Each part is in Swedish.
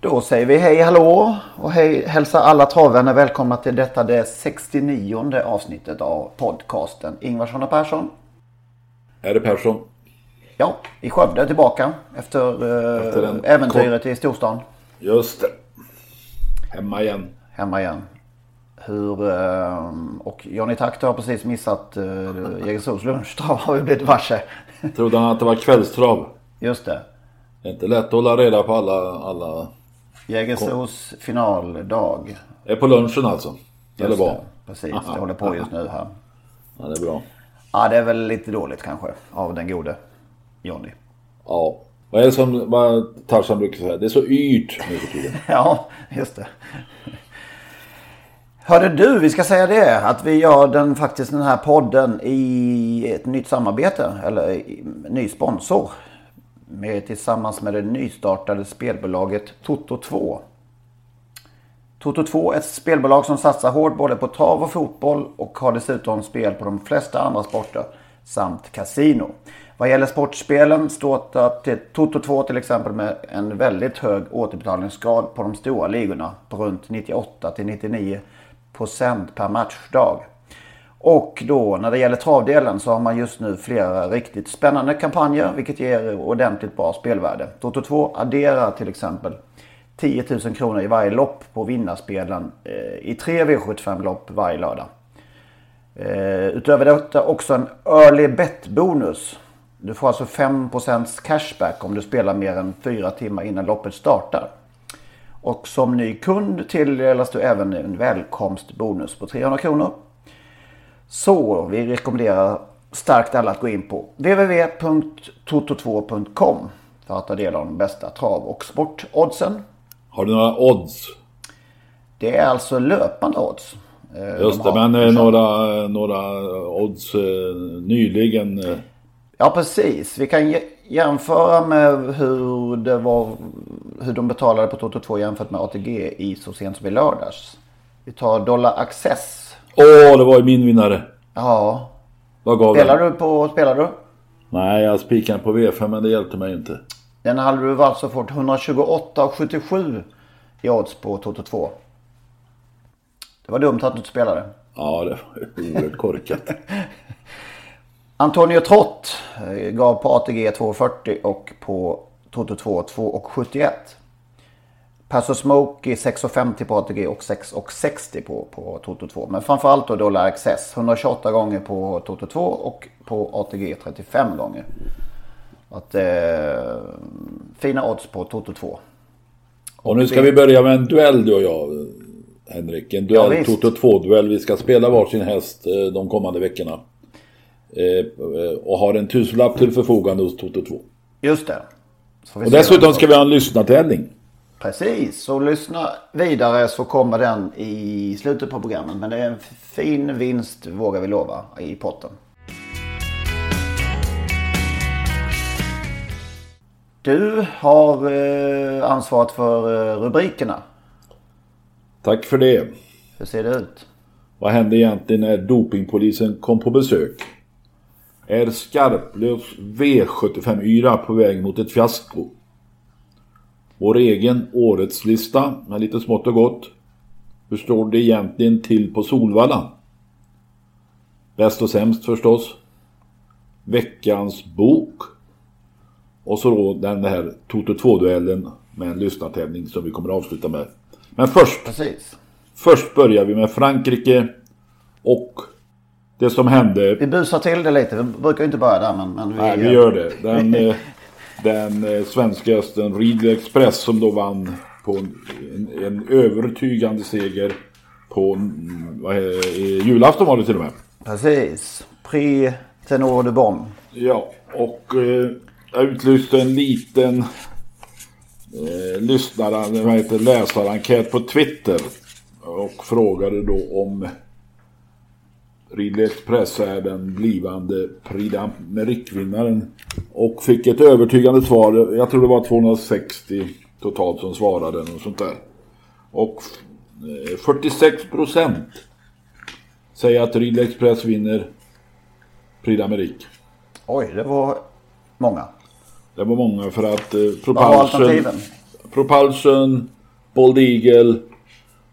Då säger vi hej hallå och hej, hälsar alla travvänner välkomna till detta det 69 avsnittet av podcasten Ingvarsson och Persson. Är det Persson? Ja, i Skövde tillbaka efter, eh, Efter en äventyret i storstan. Just det. Hemma igen. Hemma igen. Hur, eh, och Johnny Takter har precis missat uh, Jägersros lunchtrav har vi blivit varse. Trodde han att det var kvällstrav? Just det. Det är inte lätt att hålla reda på alla... alla... Jägersros finaldag. Är på lunchen alltså? Eller det, Precis, det håller på just nu här. Ja, det är bra. Ja, det är väl lite dåligt kanske av den gode Johnny. Ja. Vad är det som vad Tarzan brukar säga? Det är så yrt nu för tiden. Ja, just det. Hörde du, vi ska säga det, att vi gör den faktiskt den här podden i ett nytt samarbete, eller i, ny sponsor. Med, tillsammans med det nystartade spelbolaget Toto2. Toto2 är ett spelbolag som satsar hårt både på trav och fotboll och har dessutom spel på de flesta andra sporter samt kasino. Vad gäller sportspelen står Toto2 till exempel med en väldigt hög återbetalningsgrad på de stora ligorna på runt 98 till 99 procent per matchdag. Och då när det gäller travdelen så har man just nu flera riktigt spännande kampanjer vilket ger ordentligt bra spelvärde. Toto2 adderar till exempel 10 000 kronor i varje lopp på vinnarspelen eh, i tre V75-lopp varje lördag. Eh, utöver detta också en early bet bonus. Du får alltså 5% cashback om du spelar mer än 4 timmar innan loppet startar. Och som ny kund tilldelas du även en välkomstbonus på 300 kronor. Så vi rekommenderar starkt alla att gå in på www.toto2.com för att ta del av de bästa trav och sportoddsen. Har du några odds? Det är alltså löpande odds. Eh, Just de det, men eh, några, några odds eh, nyligen. eh, Ja precis. Vi kan jä- jämföra med hur, det var, hur de betalade på Toto2 jämfört med ATG i så sent som i lördags. Vi tar Dollar Access. Åh, det var ju min vinnare. Ja. Vad gav Spelar den? du på, spelar du? Nej, jag spikade på V5 men det hjälpte mig inte. Den hade du alltså fått 128,77 i odds på Toto2. Det var dumt att du inte spelade. Ja, det var oerhört korkat. Antonio Trott eh, gav på ATG 2,40 och på Toto2 2,71. Paso Smoky 6,50 på ATG och 6,60 på, på Toto2. Men framförallt då Dollar Access 128 gånger på Toto2 och på ATG 35 gånger. Att, eh, fina odds på Toto2. Och nu ska vi börja med en duell du och jag, Henrik. En Ja, duell, visst. Toto 2-duell. Vi ska spela varsin häst eh, de kommande veckorna. Eh, eh, Och har en tusenlapp till förfogande hos Toto 2. Just det. Och dessutom ska vi ha en lyssnartävling. Precis, så lyssna vidare så kommer den i slutet på programmet. Men det är en fin vinst vågar vi lova i potten. Du har eh, ansvaret för eh, rubrikerna. Tack för det. Hur ser det ut? Vad hände egentligen när dopingpolisen kom på besök? Är Skarplöfs V75-yra på väg mot ett fiasko? Vår egen årets lista med lite smått och gott. Hur står det egentligen till på Solvalla? Bäst och sämst förstås. Veckans bok. Och så då den här Toto 2-duellen med en lyssnartävling som vi kommer att avsluta med. Men först Precis. Först börjar vi med Frankrike och det som hände. Vi busar till det lite. Vi brukar inte börja där men, men vi, Nej, vi gör det. Den, eh, den eh, svenska hästen Ridley Express som då vann på en, en, en övertygande seger på mm, vad i julafton var det till och med. Precis. Prix Tenor de Bon. Ja, och eh, jag utlyste en liten eh, lyssnare, vad heter, läsarenkät på Twitter. Och frågade då om Ridley Express är den blivande Prix d'Amérique-vinnaren. Och fick ett övertygande svar. Jag tror det var 260 totalt som svarade. Och sånt där. Och 46 eh, procent säger att Ridley Express vinner Prix d'Amérique. Oj, det var många. Det var många för att eh, Propulsion? Propulsion, Bold Eagle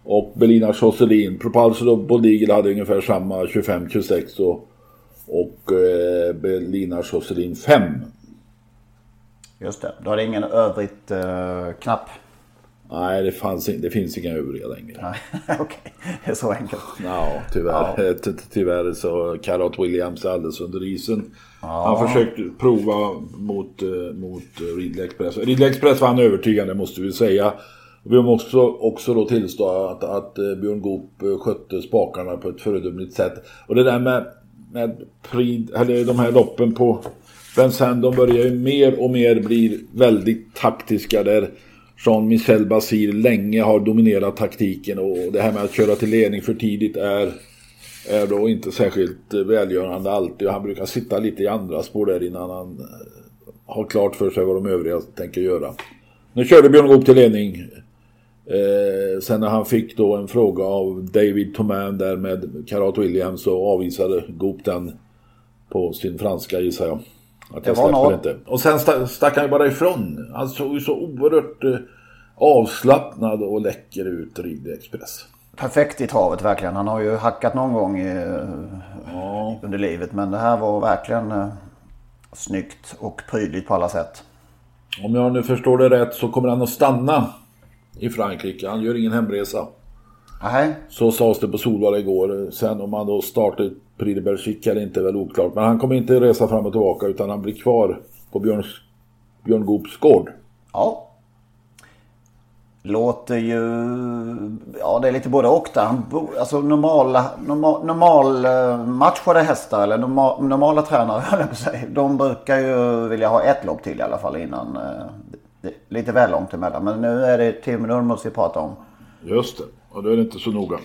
och Belina Josselin. Propulsion och Eagle hade ungefär samma 25-26 och, och eh, Belina Josselin 5. Just det. Då hade ingen övrigt eh, knapp. Nej, det, fanns, det finns inga övriga längre. Okej, det är så enkelt. Ja, tyvärr. Ty- ty- Tyvärr så Carrot Williams är alldeles under isen. Han försökte prova mot, eh, mot Ridley Express. Ridley Express vann övertygande måste vi säga. Vi måste också, också då tillstå att, att eh, Björn Goop eh, skötte spakarna på ett föredömligt sätt. Och det där med, med prid, eller de här loppen på Vincennes, de börjar ju mer och mer bli väldigt taktiska där Jean-Michel Basir länge har dominerat taktiken och det här med att köra till ledning för tidigt är är då inte särskilt eh, välgörande alltid. Och han brukar sitta lite i andra spår där innan han har klart för sig vad de övriga tänker göra. Nu körde Björn Goop till ledning. Eh, sen när han fick då en fråga av David Thoman där med Karat Williams så avvisade Goop den på sin franska gissar jag. Att Det jag var något. inte. Och sen sta- stack han ju bara ifrån. Han såg ju så oerhört eh, avslappnad och läcker ut Ridley Express. Perfekt i travet verkligen. Han har ju hackat någon gång eh, under livet. Men det här var verkligen eh, snyggt och prydligt på alla sätt. Om jag nu förstår det rätt så kommer han att stanna i Frankrike. Han gör ingen hemresa. Nej, Så sades det på Solvalla igår. Sen om han då startar Prix de Belgique är inte väl oklart. Men han kommer inte resa fram och tillbaka utan han blir kvar på Björn, Björn Goops gård. ja. Låter ju... Ja, det är lite både och där. Han bo, alltså normala, normal, normal eh, matchade hästar eller normal, normala tränare höll jag på säga. De brukar ju vilja ha ett lopp till i alla fall innan. Lite väl långt emellan. Men nu är det Tim Nurmos vi pratar om. Just det. Och då är det inte så noga.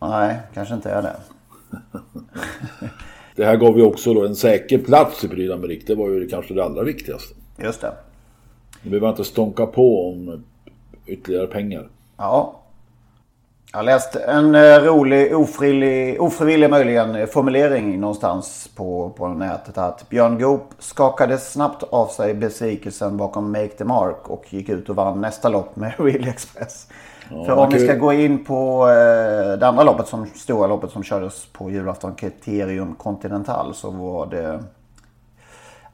Nej, kanske inte är det. Det här gav ju också då en säker plats i d'Amérique. Det var ju kanske det allra viktigaste. Just det. Nu behöver inte stånka på om ytterligare pengar. Ja. Jag läste en eh, rolig, ofrivillig, ofrivillig möjligen eh, formulering någonstans på, på nätet. Att Björn Goop skakade snabbt av sig besvikelsen bakom Make the Mark och gick ut och vann nästa lopp med Really Express. För man om vi ska gå in på eh, det andra loppet, som, stora loppet som kördes på julafton, Criterium Continental, så var det...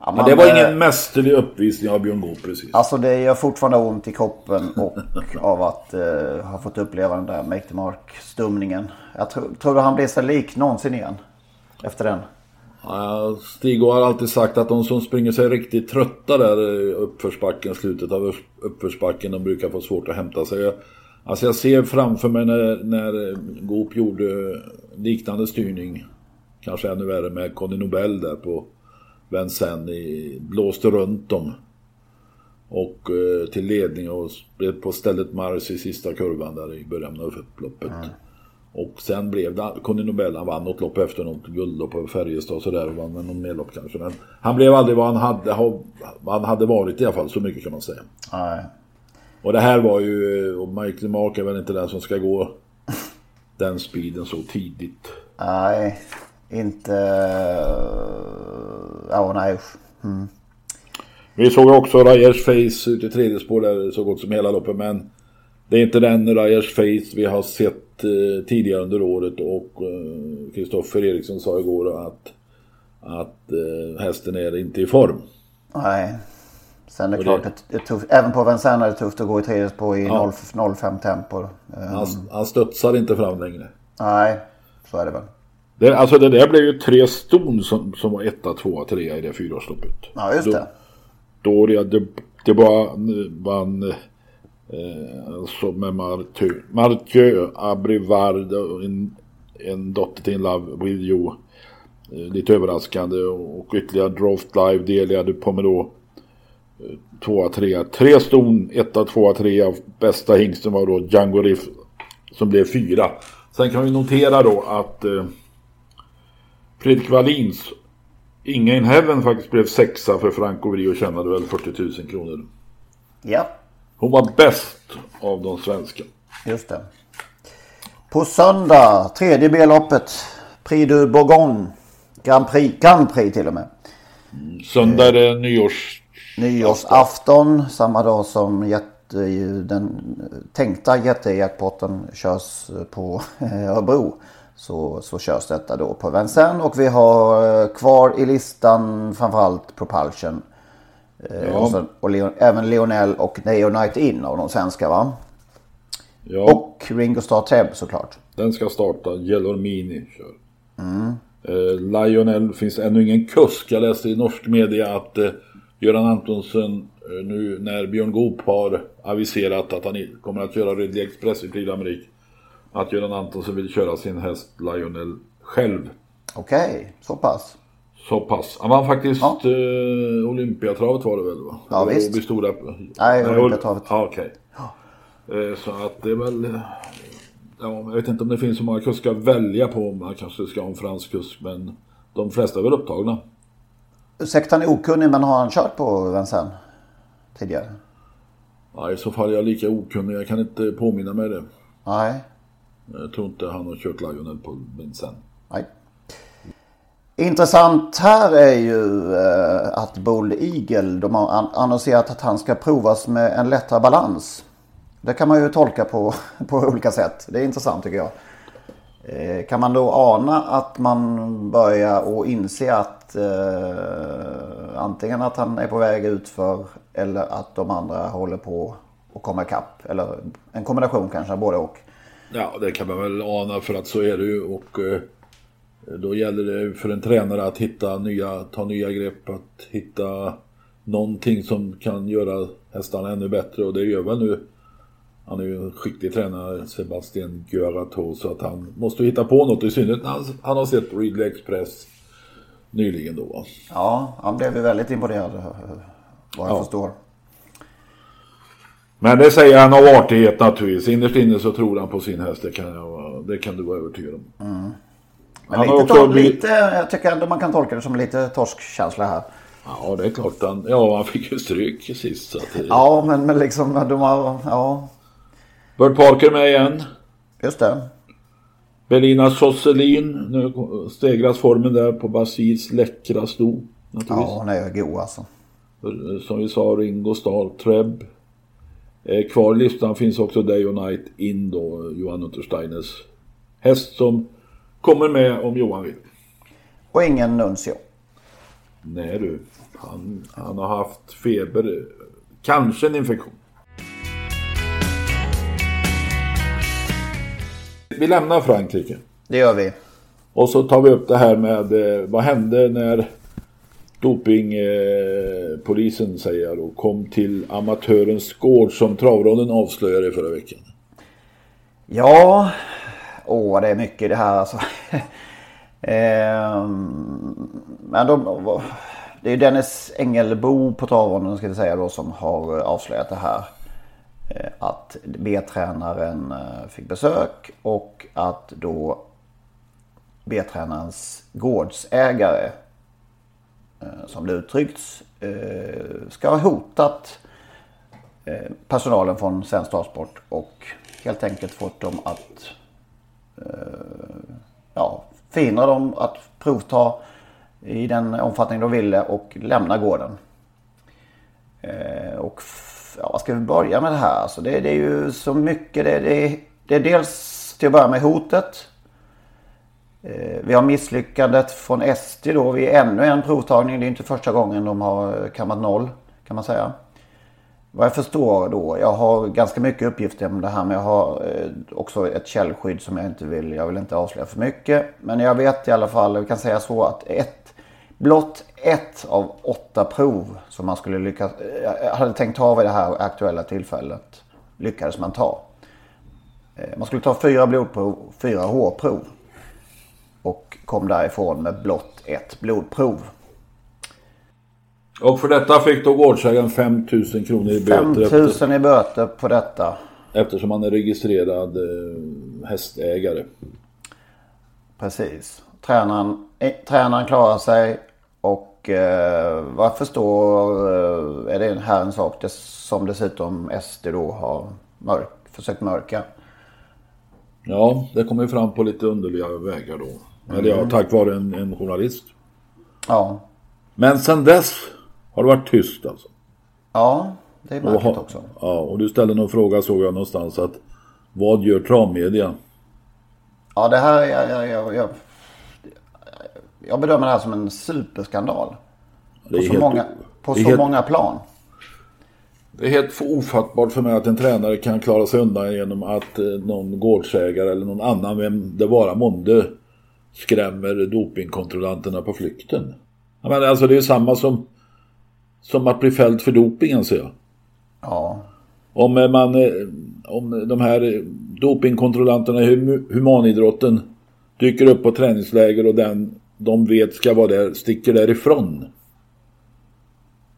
Ja, Men det var ingen mästerlig uppvisning av Björn Goop precis. Alltså det gör fortfarande ont i kroppen och av att eh, ha fått uppleva den där Make the Mark-stumningen. Jag tro, tror han blir så lik någonsin igen? Efter den. Ja, Stig har alltid sagt att de som springer sig riktigt trötta där i uppförsbacken, slutet av upp- uppförsbacken, de brukar få svårt att hämta sig. Jag- Alltså jag ser framför mig när, när Goop gjorde liknande styrning, kanske ännu värre med Conny Nobel där på Vincennes, i- blåste runt dem. Och eh, till ledning och blev på stället Mars i sista kurvan där i början av upploppet. Och sen blev det, Conny Nobel han vann något lopp efter något guldlopp på Färjestad och sådär och vann någon mer lopp kanske. Men han blev aldrig vad han hade, han hade varit i alla fall, så mycket kan man säga. Nej. Och det här var ju, och Michael Mark är väl inte den som ska gå den speeden så tidigt. Nej, inte... Ja, nej usch. Vi såg också Rajers face ute i tredje spår där så gott som hela loppet men det är inte den Rajers face vi har sett eh, tidigare under året och Kristoffer Eriksson sa igår att, att eh, hästen är inte i form. Nej. Sen är det klart det- är tufft. Även på Vincennes är det tufft att gå i tredje spår i Ja. 0 05 tempo. Eh, Han, han studsar inte fram längre. Nej, så är det väl. Det, alltså det där blev ju tre ston som, som var etta, tvåa, trea i det fyraårsloppet. Ja, just det. Då det, det bara vann eh, alltså med Mathieu, Mathieu Abrivard en, en dotter till en Love With You. Eh, lite överraskande och ytterligare Droft Live delade Pomero. Eh, tvåa, trea. Tre ston, etta, tvåa, trea. Bästa hingsten var då Django Riff som blev fyra. Sen kan vi notera då att eh, Fredrik Wallins Inga in Heaven faktiskt blev sexa för Franco Vrio tjänade väl 40 000 kronor. Ja, Hon var bäst av de svenska. just det. På söndag, tredje B-loppet. Prix du Bourgogne. Grand Prix, Grand Prix till och med. Söndag är det nyårs... Nyårsafton, samma dag som jätte, den tänkta jättejackpotten körs på Örebro. Så, så körs detta då på Vincennes och vi har eh, kvar i listan framförallt Propulsion. Eh, Ja. Och, så, och Leon, även Lionel och Neo Night In av de svenska va? Ja, Och Ringo Starr Treb såklart. den ska starta. Gelormini kör. Eh, Lionel finns ännu ingen kusk. Jag läste i norsk media att eh, Göran Antonsen eh, nu när Björn Goop har aviserat att han kommer att köra Ridley Express i Prix d'Amérique. Att Göran Antonsen vill köra sin häst Lionel själv. Okej, så pass. Så pass. Han vann faktiskt Ja. eh, Olympiatravet var det väl va? Ja, Eller visst. Stora... Nej, Ol- Olympiatravet. Ja, okej. Eh, Så att det är väl... eh, Ja, jag vet inte om det finns så många kuskar att välja på. Man kanske ska ha en fransk kusk, men de flesta är väl upptagna. Ursäkta han är okunnig men har han kört på Vincennes tidigare? Ja, I så fall är jag lika okunnig. Jag kan inte påminna mig det. Nej. Jag tror inte han har kört Lionel på sen. Nej. Intressant här är ju eh, att Bold Eagle, de har annonserat att han ska provas med en lättare balans. Det kan man ju tolka på, på olika sätt. Det är intressant tycker jag. Eh, kan man då ana att man börjar och inse att eh, antingen att han är på väg ut för eller att de andra håller på att komma ikapp. Eller en kombination kanske, både och. Ja, det kan man väl ana för att så är det ju. Och eh, då gäller det för en tränare att hitta nya, ta nya grepp, att hitta någonting som kan göra hästarna ännu bättre. Och det gör väl nu. Han är ju en skicklig tränare, Sebastian Guarato, så att han måste hitta på något. I synnerhet när han, han har sett Ridley Express nyligen då. Ja, han blev ju väldigt imponerad eh, vad jag Ja. förstår. Men det säger han av artighet naturligtvis. Innerst inne så tror han på sin häst, det kan, jag, det kan du vara övertygad om. Men Han lite, också blivit- lite, jag tycker ändå man kan tolka det som lite torskkänsla här. Ja, det är klart. Han, ja, han fick ju stryk sist. Så att, det- Ja, men, men liksom de har, ja, Bert Parker med igen. just det. Belina Sosselin. Nu stegras formen där på Basils läckra sto. Ja, hon är god alltså. Som vi sa, Ringo Starr, Treb. Eh, kvar i listan finns också Day och Night in då, Johan Untersteiners häst som kommer med om Johan vill. Och ingen Nuncio. Nej du, han, han har haft feber. Kanske en infektion. Vi lämnar Frankrike. Det gör vi. Och så tar vi upp det här med eh, vad hände när dopingpolisen, eh, säger jag då, kom till amatörens gård som travronden avslöjade förra veckan. Ja, åh det är mycket det här alltså. Ehm, men de, det är ju Dennis Engelbo på travronden ska vi säga då som har eh, avslöjat det här. Eh, att B-tränaren eh, fick besök och att då B-tränarens gårdsägare Eh, som det uttryckts eh, ska ha hotat eh, personalen från Svensk Transport och helt enkelt fått dem att ja, förhindra dem att provta i den omfattning de ville och lämna gården. Och ja, vad ska vi börja med det här? Alltså det, det är ju så mycket. Det, det, det är dels till att börja med hotet. Eh, vi har misslyckandet från SD då vid ännu en provtagning. Det är inte första gången de har kammat noll kan man säga. Vad jag förstår då, jag har ganska mycket uppgifter om det här men jag har eh, också ett källskydd som jag inte vill, jag vill inte avslöja för mycket. Men jag vet i alla fall, vi kan säga så att ett, blott ett av åtta prov som man skulle lyckas, eh, jag hade tänkt ta vid det här aktuella tillfället lyckades man ta. Man skulle ta fyra blodprov, fyra hårprov. Och kom därifrån med blott ett blodprov. Och för detta fick då gårdsägaren 5 000 kronor i böter. 5 000 efter, i böter på detta. Eftersom han är registrerad eh, hästägare. Precis. Tränaren, eh, tränaren klarar sig och eh, vad förstår eh, är det här en sak det, som dessutom SD då har mörk, försökt mörka. Ja, det kommer fram på lite underliga vägar då. Mm. Eller ja, tack vare en, en journalist. Ja. Men sen dess har det varit tyst alltså? Ja, det är märkligt också. Ja, och du ställde någon fråga såg jag någonstans att vad gör travmedia? Ja, det här, jag, jag, jag, jag, jag bedömer det här som en superskandal. På så, helt, många, på så helt, många plan. Det är helt ofattbart för mig att en tränare kan klara sig undan genom att eh, någon gårdsägare eller någon annan, vem det vara månde, skrämmer dopingkontrollanterna på flykten. Menar, alltså det är samma som som att bli fälld för doping anser jag. Ja. Om, man, eh, om de här dopingkontrollanterna i humanidrotten dyker upp på träningsläger och den de vet ska vara där sticker därifrån.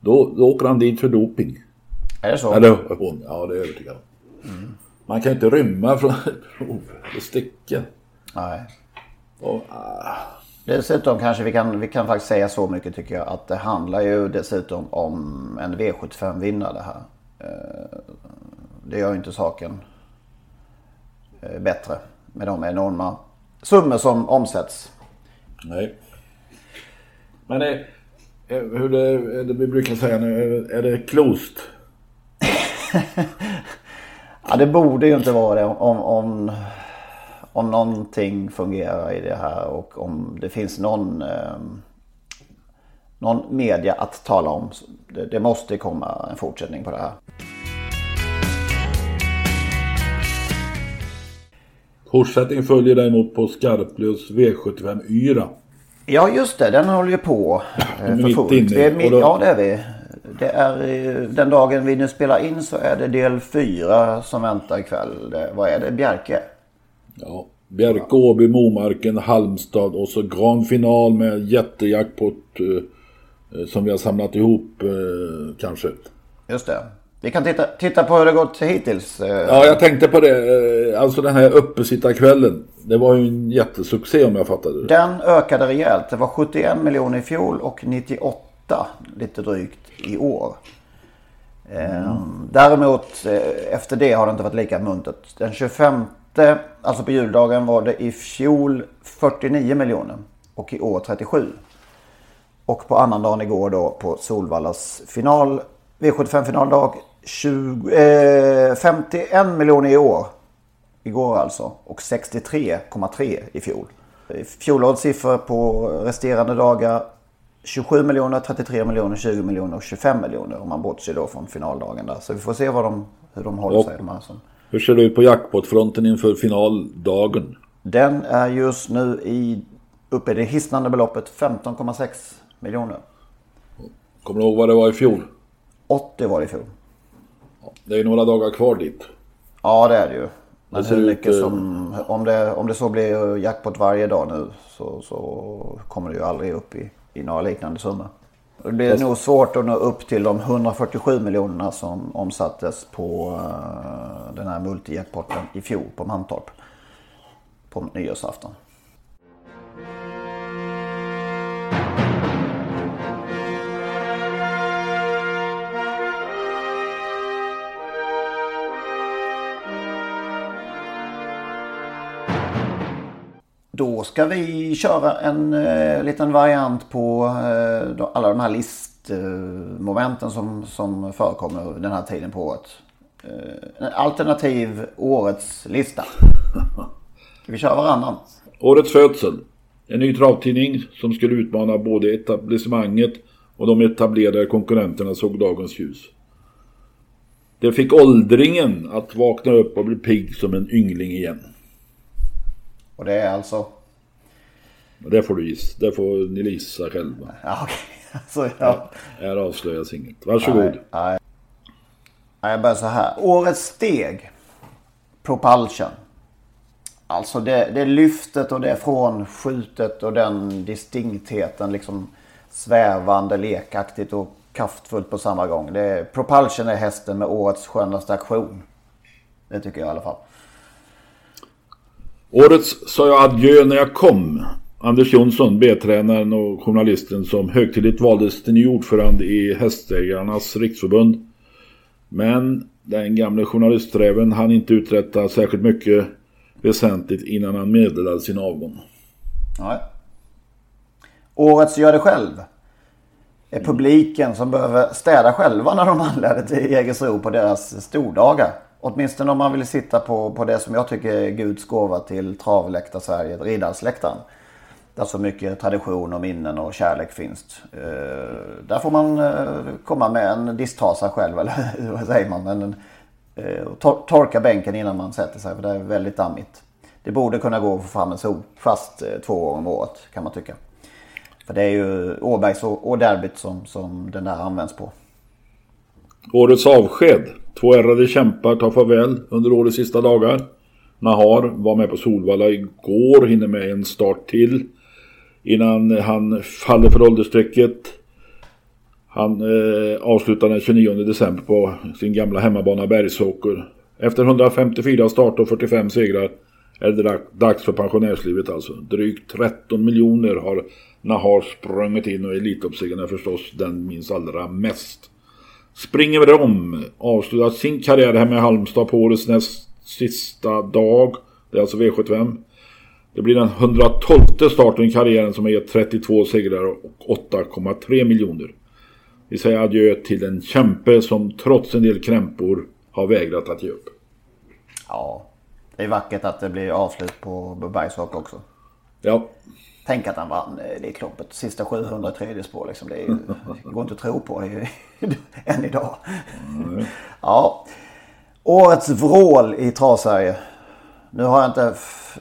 Då, då åker han dit för doping. Är det så? Eller hon, ja det är jag övertygad. Mm. Man kan inte rymma från ett prov och sticka. Nej. Och, ah. Dessutom kanske vi kan, vi kan faktiskt säga så mycket tycker jag att det handlar ju dessutom om en V75-vinnare här. Eh, det gör ju inte saken eh, bättre med de enorma summor som omsätts. Nej. Men är, hur det, det vi brukar säga nu, är, är det klost? ja, det borde ju inte vara det om, om om någonting fungerar i det här och om det finns någon, eh, någon media att tala om. Det, det måste komma en fortsättning på det här. Fortsättning följer däremot på Skarplös V75 Yra. Ja just det, den håller ju på eh, för fullt. Inne. Är, då... Ja det är vi. Det är eh, den dagen vi nu spelar in så är det del fyra som väntar ikväll. Vad är det? Bjerke? Ja, Bjerke, Åby, Momarken, Halmstad och så grand final med jättejackpot eh, eh, som vi har samlat ihop eh, kanske. Just det. Vi kan titta, titta på hur det gått hittills. Eh. Ja, jag tänkte på det. Eh, alltså den här uppesittarkvällen. Det var ju en jättesuccé om jag fattade det. Den ökade rejält. Det var 71 miljoner i fjol och 98 lite drygt i år. Mm. Däremot efter det har det inte varit lika muntert. Den 25 alltså på juldagen var det i fjol 49 miljoner och i år 37. Och på annandagen igår då på Solvallas final, V75 finaldag 20, eh, 51 miljoner i år. Igår alltså. Och 63,3 i fjol. Fjolårets siffror på resterande dagar 27 miljoner, 33 miljoner, 20 miljoner och 25 miljoner om man bortser då från finaldagen där. Så vi får se vad de, hur de håller och, sig de här som... Hur ser det ut på jackpotfronten inför finaldagen? Den är just nu i, uppe i det hisnande beloppet 15,6 miljoner. Kommer du ihåg vad det var i fjol? 80 var det i fjol. Det är några dagar kvar dit. Ja det är det ju. Men hur mycket ut, som, om det, om det så blir jackpot varje dag nu så, så kommer det ju aldrig upp i, i några liknande summor. Det blir Fast... nog svårt att nå upp till de 147 miljonerna som omsattes på eh, den här multijackpotten i fjol på Mantorp. På nyårsafton. Då ska vi köra en eh, liten variant på eh, alla de här listmomenten som, som förekommer den här tiden på året. Eh, en alternativ årets lista. Ska vi köra varannan? Årets födsel. En ny travtidning som skulle utmana både etablissemanget och de etablerade konkurrenterna såg dagens ljus. Det fick åldringen att vakna upp och bli pigg som en yngling igen. Och det är alltså? Det får du gissa. Det får ni gissa själva. Ja, okej. Alltså, ja. Här avslöjas inget. Varsågod. Nej, nej. Jag börjar så här. Årets steg. Propulsion. Alltså det, det lyftet och det frånskjutet och den distinktheten. Liksom svävande, lekaktigt och kraftfullt på samma gång. Det Propulsion är hästen med årets skönaste aktion. Det tycker jag i alla fall. Årets sa jag adjö när jag kom. Anders Jonsson, B-tränaren och journalisten som högtidligt valdes till ny ordförande i Hästägarnas riksförbund. Men den gamle journalisträven hann inte uträtta särskilt mycket väsentligt innan han meddelade sin avgång. Nej. Årets Gör det själv är publiken som behöver städa själva när de anländer till Jägersro på deras stordagar. Åtminstone om man vill sitta på, på det som jag tycker är Guds gåva till travläktar Sverige, Riddarsläktaren. Där så mycket tradition och minnen och kärlek finns. Uh, där får man uh, komma med en disttasa själv, eller vad säger man? En, uh, eh, tor torka bänken innan man sätter sig, för det är väldigt dammigt. Det borde kunna gå att få fram en sol fast två gånger om året, kan man tycka. För det är ju Åbergs och derbyt som, som den där används på. Årets avsked. Två ärrade kämpar tar farväl under årets sista dagar. Nahar var med på Solvalla igår, hinner med en start till. Innan han faller för ålderstrecket. Han eh, avslutar den 29 december på sin gamla hemmabana Bergsåker. Efter 154 starter och 45 segrar är det dags för pensionärslivet alltså. Drygt 13 miljoner har Nahar sprungit in och elitloppssegrarna är förstås den minst allra mest. Springer med dem, avslutat sin karriär här med Halmstad på årets näst sista dag. Det är alltså V75. Det blir den 112 starten i karriären som har gett 32 segrar och 8,3 miljoner. Vi säger adjö till en kämpe som trots en del krämpor har vägrat att ge upp. Ja, det är vackert att det blir avslut på Bergsvak också. Ja. Tänk att han vann Elitloppet. Sista 700 tredje spår liksom. Det, är, det går inte att tro på än idag. Mm. Ja. Årets vrål i Travsverige. Nu har jag inte,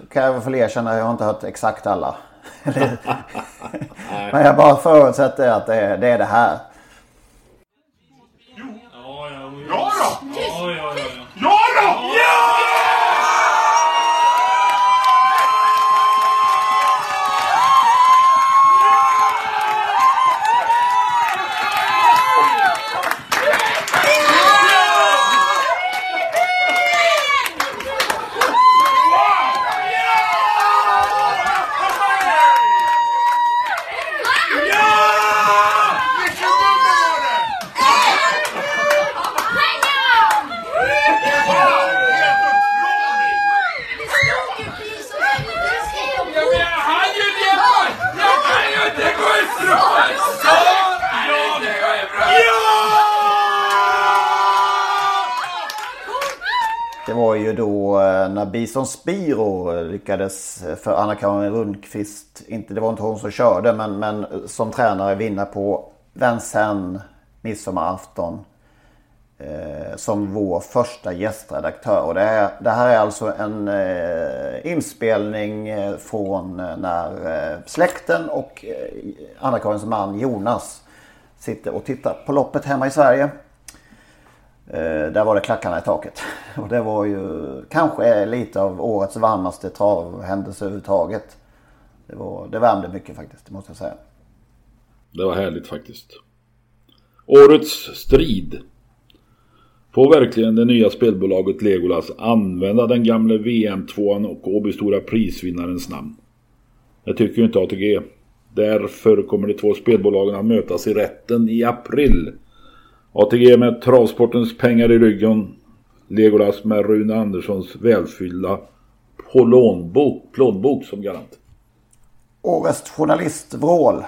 kan jag väl erkänna, jag har inte hört exakt alla. Men jag bara förutsätter att det är det, är det här. Ja, ja, ja. Ja då! Ja, ja, ja. Ja då! Ja! Då eh, Bison Spiro lyckades eh, för Anna-Karin Rundqvist, inte, det var inte hon som körde, men, men eh, som tränare vinna på Vincennes midsommarafton. Eh, som vår första gästredaktör. Och det, är, det här är alltså en eh, inspelning från när eh, släkten och eh, Anna-Karins man Jonas sitter och tittar på loppet hemma i Sverige. Eh, där var det klackarna i taket. Och det var ju kanske lite av årets varmaste travhändelse överhuvudtaget. Det, var, det värmde mycket faktiskt, det måste jag säga. Det var härligt faktiskt. Årets strid. Får verkligen det nya spelbolaget Legolas använda den gamle VM-tvåan och Åby Stora prisvinnarens namn? Det tycker ju inte ATG. Därför kommer de två spelbolagen att mötas i rätten i april ATG med travsportens pengar i ryggen. Legolas med Rune Anderssons välfyllda plånbok, plånbok som garant. Årets journalistvrål.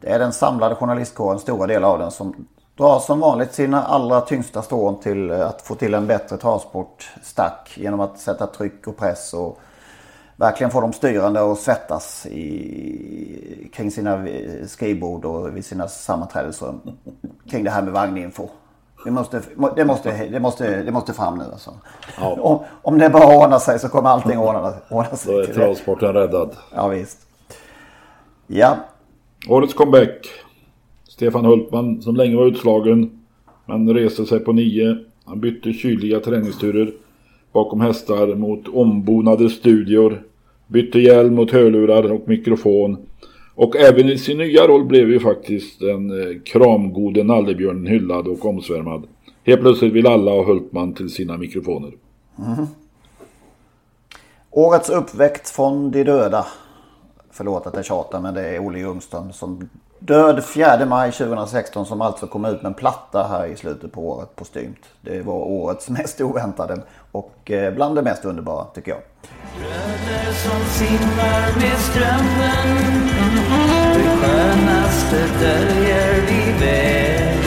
Det är den samlade journalistkåren, stora delar av den, som drar som vanligt sina allra tyngsta strån till att få till en bättre travsportstack genom att sätta tryck och press och verkligen få de styrande att svettas i, kring sina skrivbord och vid sina sammanträdesrum. Kring det här med vagninfo. Vi måste, det, måste, det, måste, det måste fram nu alltså. Ja. Om, om det bara ordnar sig så kommer allting ordna, ordna sig. Då är det. travsporten räddad. Ja visst. Ja, Årets comeback. Stefan Hultman som länge var utslagen. Men reste sig på nio. Han bytte kyliga träningsturer bakom hästar mot ombonade studior. Bytte hjälm mot hörlurar och mikrofon. Och även i sin nya roll blev ju faktiskt den eh, kramgode nallebjörnen hyllad och omsvärmad. Helt plötsligt vill alla ha Hultman till sina mikrofoner. Mhm. Årets uppväxt från de döda. Förlåt att jag tjatar men det är Olle Ljungström som död 4 maj 2016 som alltså kom ut med en platta här i slutet på året på Stymt. Det var årets mest oväntade och eh, bland det mest underbara tycker jag. Bröder som simmar med strömmen Det skönaste döljer vi väl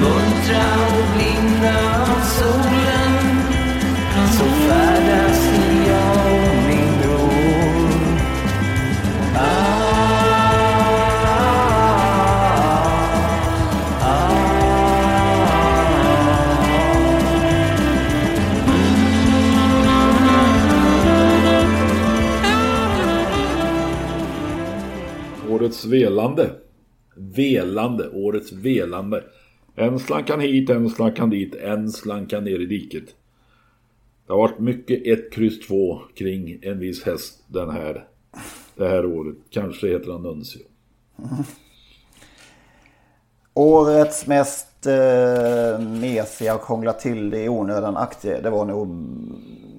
Muntra Årets velande. Velande. Årets velande. En slankan hit, en slankan dit, en slankan ner i diket. Det har varit mycket 1, kryss 2 kring en viss häst den här, det här året. Kanske heter han Nuncio. Årets mest eh, mesiga och krångla till det i onödan aktie. Det var nog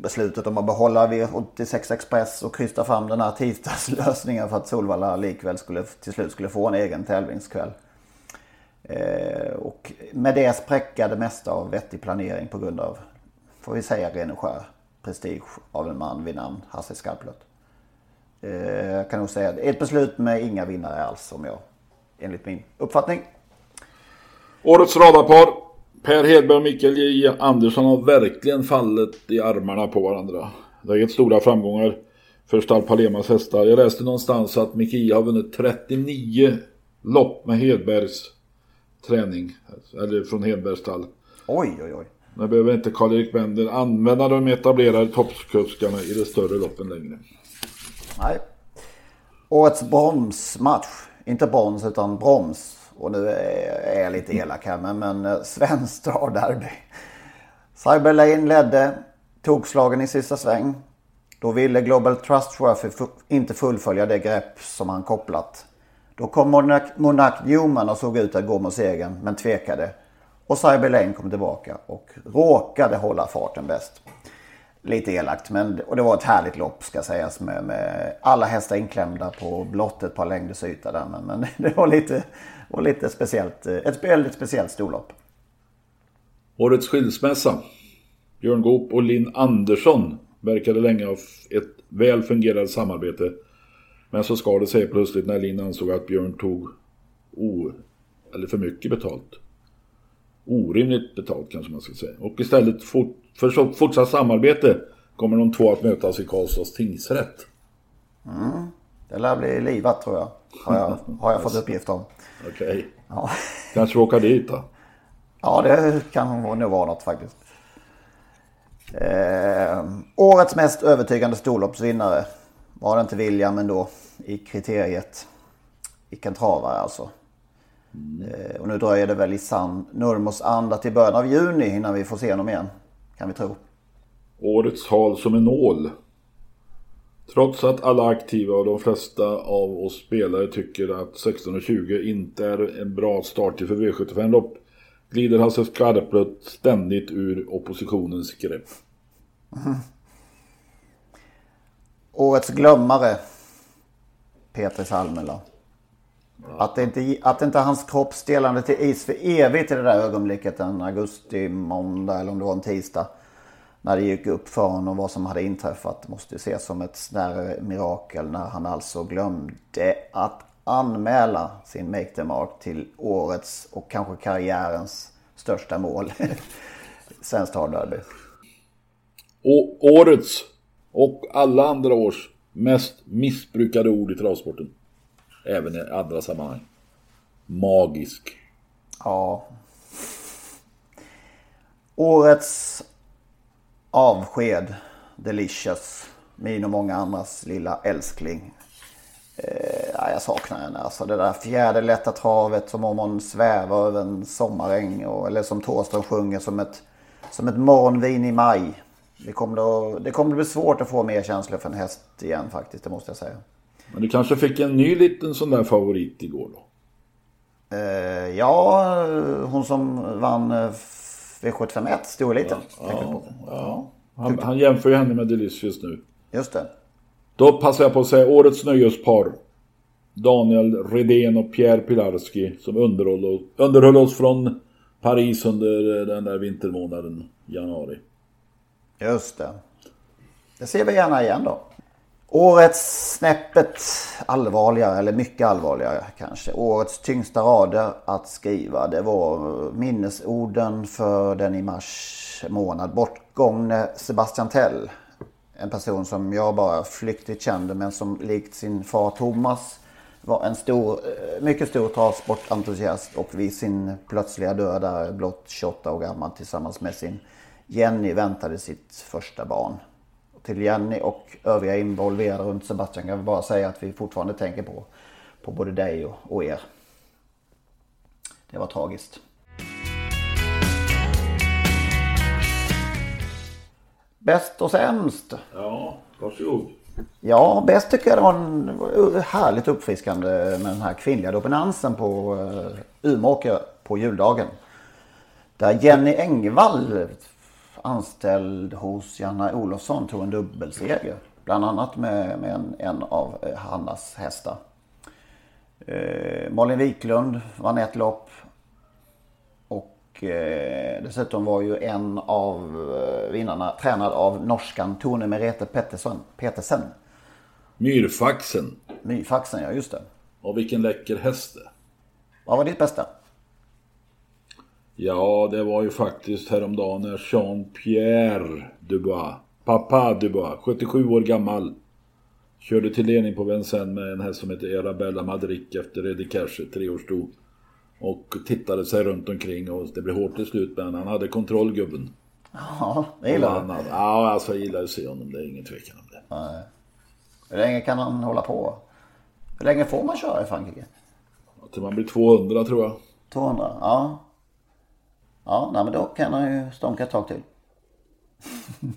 beslutet om att behålla V86 Express och krysta fram den här tisdagslösningen för att Solvalla likväl skulle, till slut skulle få en egen tävlingskväll. Eh, och med det spräcka det mesta av vettig planering på grund av, får vi säga, ren och skär prestige av en man vid namn Hasse Skarplöt. Eh, jag kan nog säga att ett beslut med inga vinnare alls om jag, enligt min uppfattning. Årets radarpar. Per Hedberg och Mikael J. Andersson har verkligen fallit i armarna på varandra. Det har gett stora framgångar för Stalpalemas hästar. Jag läste någonstans att Micke J har vunnit 39 lopp med Hedbergs träning. Eller från Hedbergs stall. Oj, oj, oj. Nu behöver inte Karl-Erik Bender använda de etablerade toppkuskarna i de större loppen längre. Nej. Årets bromsmatch. Inte brons utan broms. Och nu är jag lite elak här men, men eh, svenskt travderby. Cyber Lane ledde. Tog slagen i sista sväng. Då ville Global Trustworthy fu- inte fullfölja det grepp som han kopplat. Då kom Monarch, Monarch Newman och såg ut att gå mot segern men tvekade. Och Cyber Lane kom tillbaka och råkade hålla farten bäst. Lite elakt men och det var ett härligt lopp ska sägas med, med alla hästar inklämda på blott ett par längders yta där. Men, men det var lite, var lite speciellt. eh, Ett väldigt speciellt storlopp. Årets skilsmässa. Björn Goop och Linn Andersson verkade länge ha ett väl fungerande samarbete. Men så skar det sig plötsligt när Linn ansåg att Björn tog o, eller för mycket betalt. Orimligt betalt kanske man ska säga. Och istället fort, för fortsatt samarbete kommer de två att mötas i Karlstads tingsrätt. Det lär bli livat tror jag. Har jag, har jag fått uppgift om. Okej. Ja. Kanske åka dit då. Ja, det kan nog vara något faktiskt. Eh, årets mest övertygande storloppsvinnare var det inte William ändå i kriteriet. Vilken travare alltså. Eh, och nu dröjer det väl i sann Nurmos anda till början av juni innan vi får se honom igen. Kan vi tro. Årets hal som en nål. Trots att alla aktiva och de flesta av oss spelare tycker att 16.20 inte är en bra start för V75-lopp glider Hasse Skarplöt ständigt ur oppositionens grepp. Årets glömmare. Peter Salmela. Att, inte, att inte hans kropp stelnade till is för evigt i det där ögonblicket en augusti måndag eller om det var en tisdag. När det gick upp för honom vad som hade inträffat måste ju ses som ett snärre mirakel när han alltså glömde att anmäla sin Make the Mark till årets och kanske karriärens största mål. Svenskt travderby. Och årets och alla andra års mest missbrukade ord i travsporten. Även i andra sammanhang. Magisk. Ja. Årets avsked, Delicious, min och många andras lilla älskling. Eh, ja, jag saknar henne. Alltså det där fjärde lätta travet som om hon svävar över en sommaräng. Och, eller som Thåström sjunger som ett, som ett morgonvin i maj. Det kommer, att, det kommer att bli svårt att få mer känslor för en häst igen faktiskt, det måste jag säga. Men du kanske fick en ny liten sån där favorit igår då? Eh, ja, hon som vann eh, V751, storeliten. tänker jag på. Ja. Han, han jämför ju henne med Delicious nu. Just det. Då passar jag på att säga årets nöjespar. Daniel Redén och Pierre Pilarski som underhöll, underhöll oss från Paris under den där vintermånaden januari. Just det. Det ser vi gärna igen då. Årets snäppet allvarligare, eller mycket allvarligare kanske. Årets tyngsta rader att skriva. Det var minnesorden för den i mars månad bortgångne Sebastian Tell. En person som jag bara flyktigt kände men som likt sin far Thomas var en stor, eh, mycket stor travsportentusiast och vid sin plötsliga död där blott 28 år gammal tillsammans med sin Jenny väntade sitt första barn. Till Jenny och övriga involverade runt Sebastian kan vi bara säga att vi fortfarande tänker på, på både dig och, och er. Det var tragiskt. Bäst och sämst. Ja, varsågod. Ja, bäst tycker jag det var en härligt uppfriskande med den här kvinnliga dominansen på uh, Umeåker på juldagen. Där Jenny Engvall anställd hos Janna Olofsson tog en dubbelseger. Bland annat med, med en, en av eh, Hannas hästar. Eh, Malin Wiklund vann ett lopp. Och eh, dessutom var ju en av eh, vinnarna tränad av norskan Tone Merete Pettersson, Petersen. Myrfaxen. Myfaxen, ja just det. Och vilken läcker häst det. Vad var ditt bästa? Ja, det var ju faktiskt häromdagen när Jean-Pierre Dubois, pappa Dubois, 77 år gammal, körde till ledning på Vincennes med en häst som heter Arabella Madrick efter Eddie Cash, treårssto. Och tittade sig runt omkring och det blev hårt till slut men han hade kontroll gubben. Ja, det gillar du. Ja, alltså jag gillar att se honom, det är ingen tvekan om det. Hur länge kan han hålla på? Hur länge får man köra i Frankrike? Till man blir 200 tror jag. 200? Ja. Ja, nej, men då kan han ju stånka ett tag till.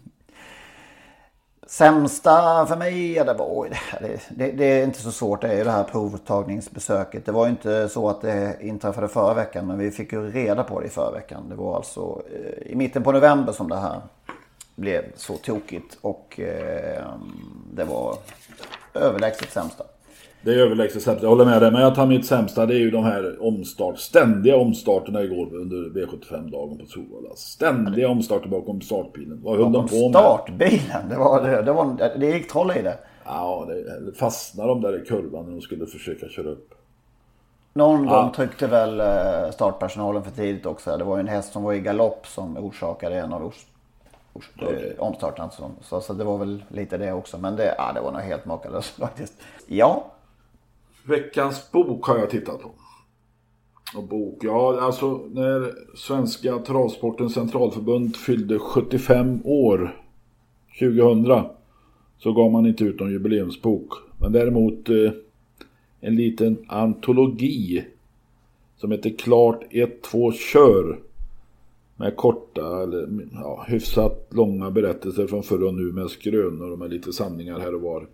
Sämsta för mig, ja, det var det, det, det är inte så svårt. Det är ju det här provtagningsbesöket. Det var ju inte så att det inträffade förra veckan. Men vi fick ju reda på det i förra veckan. Det var alltså eh, i mitten på november som det här blev så tokigt. Och eh, det var överlägset sämsta. Det är överlägset sämst, jag håller med dig. Men jag tar mitt sämsta, det är ju de här omstart, ständiga omstarterna igår under V75-dagen på Solvalla. Ständiga omstarter bakom startbilen. Vad höll de på med? Startbilen, det, var, det, det, var, det gick troll i det. Ja, det fastnade de där i kurvan när de skulle försöka köra upp. Någon gång tryckte väl eh, startpersonalen för tidigt också. Det var ju en häst som var i galopp som orsakade en av ors, ors, eh, omstarterna. Så, så, så det var väl lite det också. Men det, ja, det var nog helt makalöst faktiskt. Ja, Veckans bok har jag tittat på. Och bok, ja alltså när Svenska Travsportens Centralförbund fyllde 75 år 2000 så gav man inte ut någon jubileumsbok. Men däremot eh, en liten antologi som heter Klart 1, 2, kör. Med korta, eller ja, hyfsat långa berättelser från förr och nu med skrönor och med lite sanningar här och var.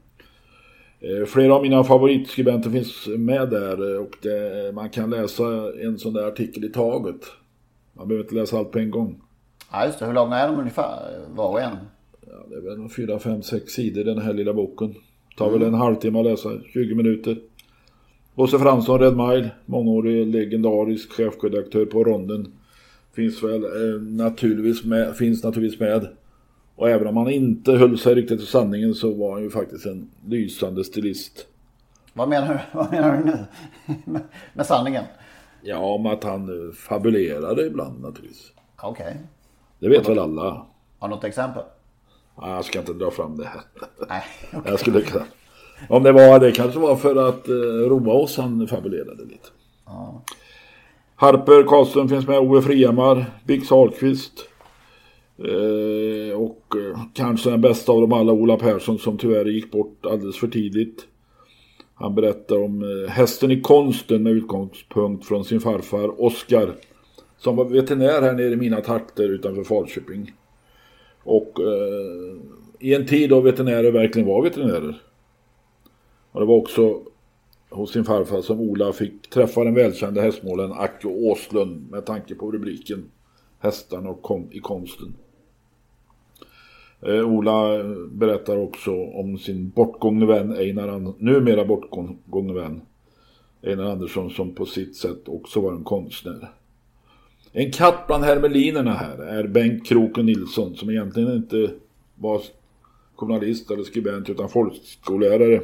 Eh, Flera av mina favoritskribenter finns med där eh, och det, man kan läsa en sån där artikel i taget. Man behöver inte läsa allt på en gång. ja just det. Hur långa är de ungefär var och en? Ja, det är väl fyra, fem, sex sidor den här lilla boken. Tar väl en halvtimme att läsa, 20 minuter. Bosse Fransson, Red Mile, mångårig legendarisk chefredaktör på Ronden. Finns väl eh, naturligtvis med, finns naturligtvis med. Och även om han inte höll sig riktigt till sanningen så var han ju faktiskt en lysande stilist. Vad menar du, vad menar du nu? med, med sanningen? Ja, om att han fabulerade ibland naturligtvis. Okej. Det vet väl alla. Har du något exempel? Ja, jag ska inte dra fram det här. Nej. Jag skulle kunna. Om det var det kanske var för att eh, roa oss han fabulerade lite. Harper Karlström finns med, Ove Frihammar, Bix Ahlqvist, Eh, och eh, kanske den bästa av dem alla, Ola Persson, som tyvärr gick bort alldeles för tidigt. Han berättar om eh, hästen i konsten med utgångspunkt från sin farfar Oskar. Som var veterinär här nere i mina trakter utanför Falköping. Och eh, i en tid då veterinärer verkligen var veterinärer. Och det var också hos sin farfar som Ola fick träffa den välkända hästmålen Acke Åslund med tanke på rubriken Hästarna och kom i konsten. Eh, Ola berättar också om sin bortgångne vän Einar, Andersson, numera bortgångne vän Einar Andersson som på sitt sätt också var en konstnär. En katt bland hermelinerna här är Bengt Kroken Nilsson som egentligen inte var journalist eller skribent utan folkskollärare.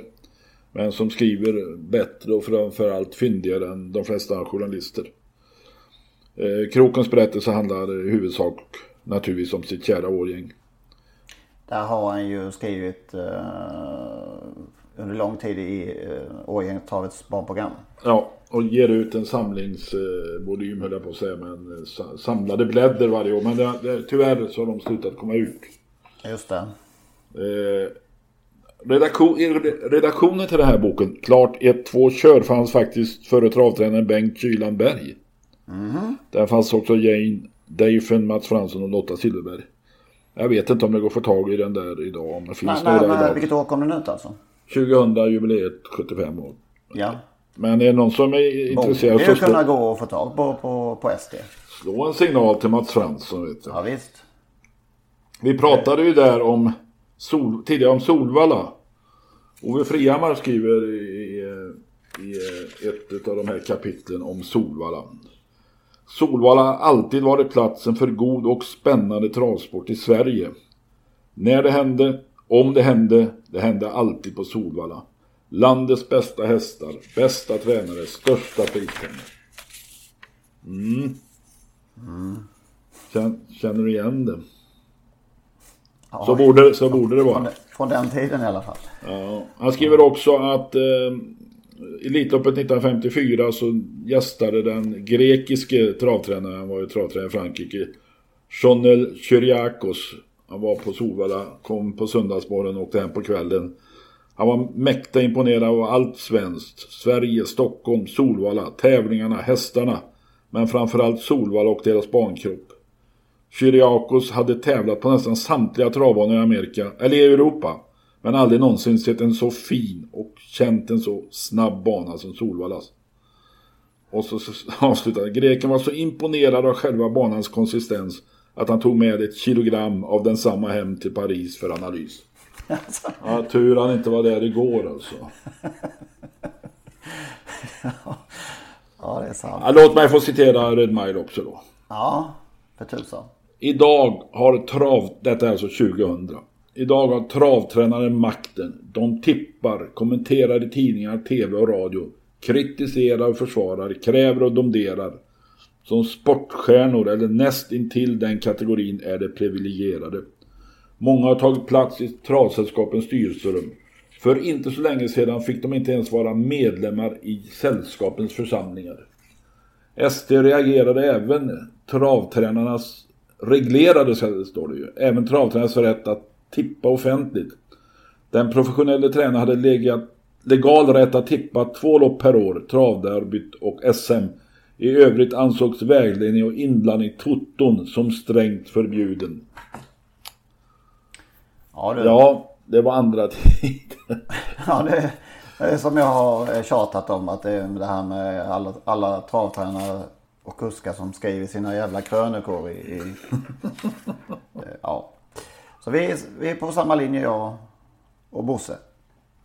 Men som skriver bättre och framförallt fyndigare än de flesta journalister. Eh, Krokens berättelse handlar i huvudsak naturligtvis om sitt kära årgäng. Där har han ju skrivit eh, under lång tid i eh, Årgängstravets barnprogram. Ja, och ger ut en samlingsvolym höll jag på att säga, men eh, sa- samlade blädder varje år. Men det, det, tyvärr så har de slutat komma ut. Just det. Eh, redaktion, redaktionen till den här boken, klart 1-2 kör, fanns faktiskt före travtränaren Bengt Kylan Berg. Där fanns också Jane Deifen, Mats Fransson och Lotta Silverberg. Jag vet inte om det går att få tag i den där idag, om det finns Nej, några nej, idag. vilket år kom den ut alltså? 2000 jubileet 75 år. Ja. Men är det någon som är Borde intresserad ju så kunna slå, gå att få tag på på, på SD. slå en signal till Mats Fransson. Vet jag. Ja visst. Vi pratade ju där om sol, tidigare om Solvalla. Ove Frihammar skriver i, i, i ett av de här kapitlen om Solvalla. Solvalla har alltid varit platsen för god och spännande travsport i Sverige. När det hände, om det hände, det hände alltid på Solvalla. Landets bästa hästar, bästa tränare, största prispengar. Mm. Känner, känner du igen det? Ja, Så borde, så borde det vara. från den tiden i alla fall. Ja. Han skriver också att eh, Elitloppet 1954 så gästade den grekiske travtränaren, han var ju travtränare i Frankrike, Jonel Kyriakos. Han var på Solvalla, kom på söndagsmorgonen och åkte hem på kvällen. Han var mäkta imponerad av allt svenskt. Sverige, Stockholm, Solvalla, tävlingarna, hästarna. Men framförallt Solvalla och deras bankropp. Kyriakos hade tävlat på nästan samtliga travbanor i Amerika, eller i Europa. Men aldrig någonsin sett en så fin och känt en så snabb bana som Solvallas. Och så, avslutade greken var så imponerad av själva banans konsistens att han tog med ett kilogram av densamma hem till Paris för analys. Ja, tur han inte var där igår alltså. Ja det är sant. Ja, låt mig få citera Red Mile också då. Ja, för tusan. Idag har trav, detta är alltså 2000. Idag har travtränaren makten. De tippar, kommenterar i tidningar, tv och radio. Kritiserar och försvarar, kräver och domderar. Som sportstjärnor eller näst intill den kategorin är det privilegierade. Många har tagit plats i travsällskapens styrelserum. För inte så länge sedan fick de inte ens vara medlemmar i sällskapens församlingar. SD reagerade även travtränarnas reglerade, står det ju, även travtränarnas rätt att tippa offentligt. Den professionella tränaren hade legat, legal rätt att tippa två lopp per år, travderbyt och SM. I övrigt ansågs vägledning och inblandning i toton som strängt förbjuden. Ja, du. Ja, det var andra tider. Ja, det, det är som jag har eh, tjatat om att det är det här med alla, alla travtränare och kuskar som skriver sina jävla krönikor i... i ja. Så vi, är- vi är på samma linje jag och Bosse.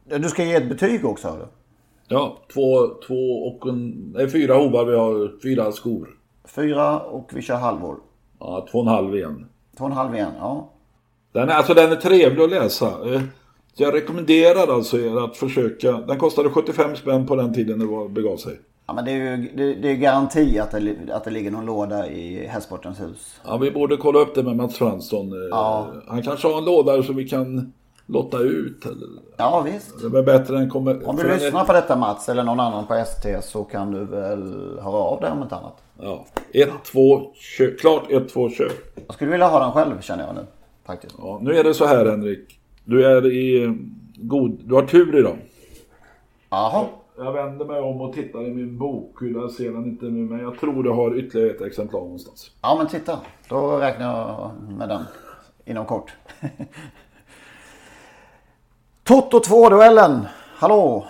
Du ska ge ett betyg också hör du. Ja, två, två och en, nej, fyra hovar vi har, fyra skor. Fyra och vi kör halvår. Ja, två och en halv igen. Två och en halv igen, ja. Den är, alltså den är trevlig att läsa. Eh, jag rekommenderar alltså er att försöka. Den kostade 75 spänn på den tiden det var, begav sig. Ja men det är ju det, det är garanti att det, att det ligger någon låda i Hästsportens hus. Ja, vi borde kolla upp det med Mats Fransson. Eh, Ja. Han kanske har en låda så vi kan lotta ut. Eller, Ja visst. det är bättre än kommer... Om du lyssnar på detta Mats eller någon annan på ST så kan du väl höra av dig om inte annat. Ja, ett, två, kör. Klart ett, två, kör. Jag skulle vilja ha den själv känner jag nu. Faktiskt. Ja, nu är det så här Henrik. Du är i eh, god... Du har tur idag. Jaha. Jag vänder mig om och tittar i min bokhylla. Jag ser den inte nu men jag tror du har ytterligare ett exemplar någonstans. Ja men titta. Då räknar jag med den. Inom kort. Toto 2-duellen. Hallå.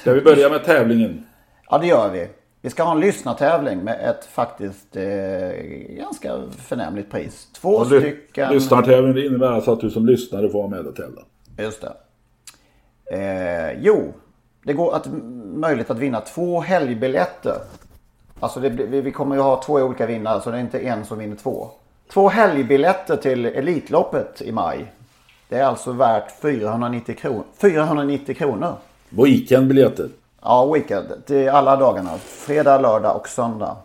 Ska vi börja med tävlingen? Ja det gör vi. Vi ska ha en lyssnartävling med ett faktiskt eh, ganska förnämligt pris. Två ly- stycken. Lyssnartävling det innebär alltså att du som lyssnare får vara med och tävla. Just det. Eh, jo, det går att, möjligt att vinna två helgbiljetter. Alltså det, vi, vi kommer ju ha två olika vinnare så det är inte en som vinner två. Två helgbiljetter till Elitloppet i maj. Det är alltså värt 490 kronor. 490 kronor. Weekendbiljetter. Ja, weekend. Till alla dagarna. Fredag, lördag och söndag.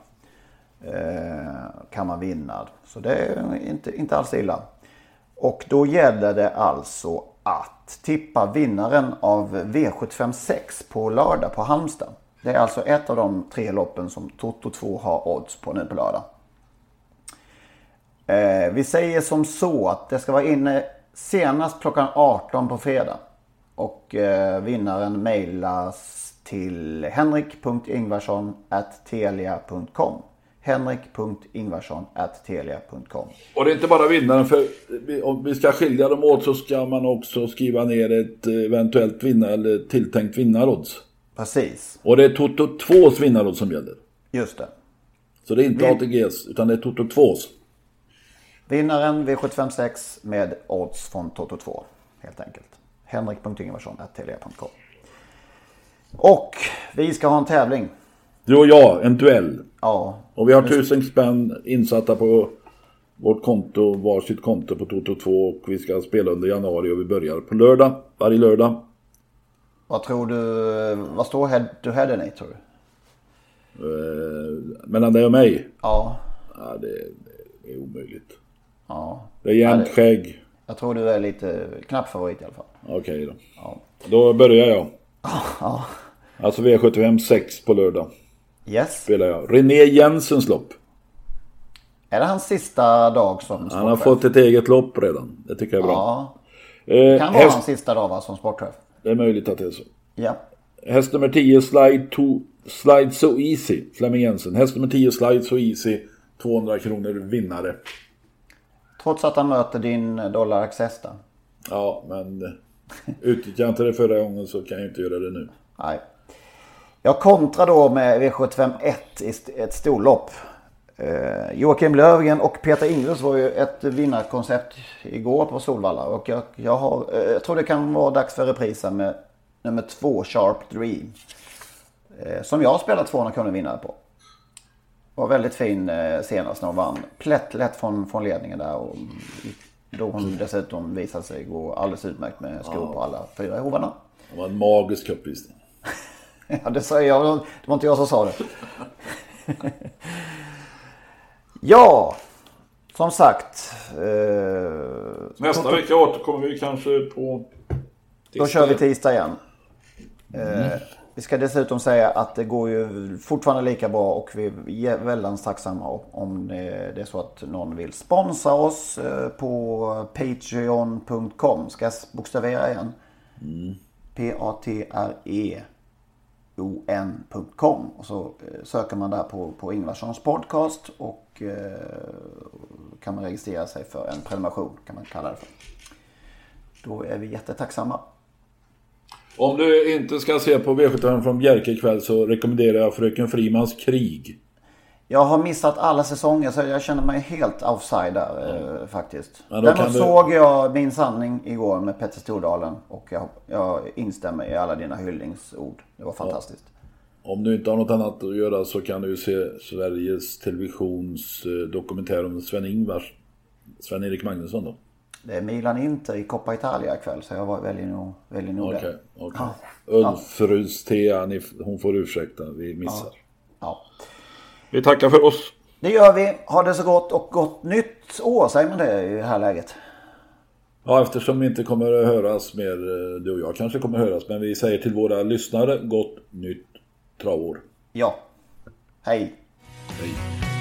Eh, kan man vinna. Så det är inte, inte alls illa. Och då gäller det alltså att tippa vinnaren av V756 på lördag på Halmstad. Det är alltså ett av de tre loppen som Toto 2 har odds på nu på lördag. Eh, vi säger som så att det ska vara inne senast klockan 18 på fredag. Och eh, vinnaren mejlas till henrik.ingvarsson.telia.com henrik.ingvarsson.telia.com Och det är inte bara vinnaren för om vi ska skilja dem åt så ska man också skriva ner ett eventuellt vinnar eller tilltänkt vinnarodds. Precis, Och det är Toto 2s vinnarodds som gäller. just det. Så det är inte Vin- ATGs utan det är Toto 2s. Vinnaren V756 med odds från Toto 2 helt enkelt. henrik.ingvarsson.telia.com Och vi ska ha en tävling. Du och jag, en duell. Ja, Och vi har tusen spänn insatta på vårt konto, varsitt konto på Toto 2 och vi ska spela under januari och vi börjar på lördag, varje lördag. vad tror du, vad står head to head i tror du? Eh, mellan dig och mig. Ja, Ja, det, det är omöjligt. ja. Det är jämnt Ja, skägg. Jag tror du är lite knapp favorit i alla fall. Okej då. Ja. Då börjar jag. Alltså V75 6 på lördag Yes. spelar jag. René Jensens lopp. Är det hans sista dag som Han sportchef? har fått ett eget lopp redan. Det tycker jag är bra. Ja, Eh, kan vara häst, hans sista dag va, som sportchef. det är möjligt att det är så. Ja. Häst nummer 10 Slide, to, slide So Easy. Flemming Jensen. Häst nummer 10 Slide So Easy. 200 kronor vinnare. Trots att han möter din Dollar Access där. Ja, men eh, utnyttjade jag inte det förra gången så kan jag inte göra det nu. Nej. Jag kontrar då med V751 i ett storlopp. Eh, Joakim Lövgren och Peter Ingves var ju ett vinnarkoncept igår på Solvalla. Och jag, jag, har, eh, jag tror det kan vara dags för reprisen med nummer två Sharp Dream. Eh, som jag har spelat 200 kronor vinnare på. Var väldigt fin senast när hon vann. Plätt lätt från, från ledningen där. Och då hon dessutom visade sig gå alldeles utmärkt med skor på alla fyra hovarna. Det var en magisk uppvisning. Ja, det säger jag. Det var inte jag som sa det. ja, som sagt. Eh, Nästa vecka återkommer vi kanske på... då kör vi tisdag igen. Eh, vi ska dessutom säga att det går ju fortfarande lika bra och vi är väldigt tacksamma om det är så att någon vill sponsra oss eh, på patreon.com. Ska jag bokstavera igen? P-A-T-R-E on.com och så eh, söker man där på, på Ingvarssons podcast och eh, kan man registrera sig för en prenumeration kan man kalla det för. Då är vi jättetacksamma. Om du inte ska se på V75 från Bjerke ikväll så rekommenderar jag Fröken Frimans krig. Jag har missat alla säsonger så jag känner mig helt offside där eh, faktiskt. Däremot du- såg jag Min sanning igår med Petter Stordalen och jag, jag instämmer i alla dina hyllningsord. Det var fantastiskt. Om du inte har något annat att göra så kan du se Sveriges Televisions eh, dokumentär om Sven-Ingvars Sven-Erik Magnusson då. Det är Milan Inter i Coppa Italia ikväll så jag var- väljer nog, väljer nog Okej, det. okej. Ja. Ulfrus Thea, hon får ursäkta, vi missar. Ja. Vi tackar för oss. Det gör vi. Ha det så gott och gott nytt år, säger man det i det här läget? Ja, eftersom vi inte kommer att höras mer, eh, du och jag kanske kommer att höras, men vi säger till våra lyssnare, gott nytt travår. Ja. Hej. Hej.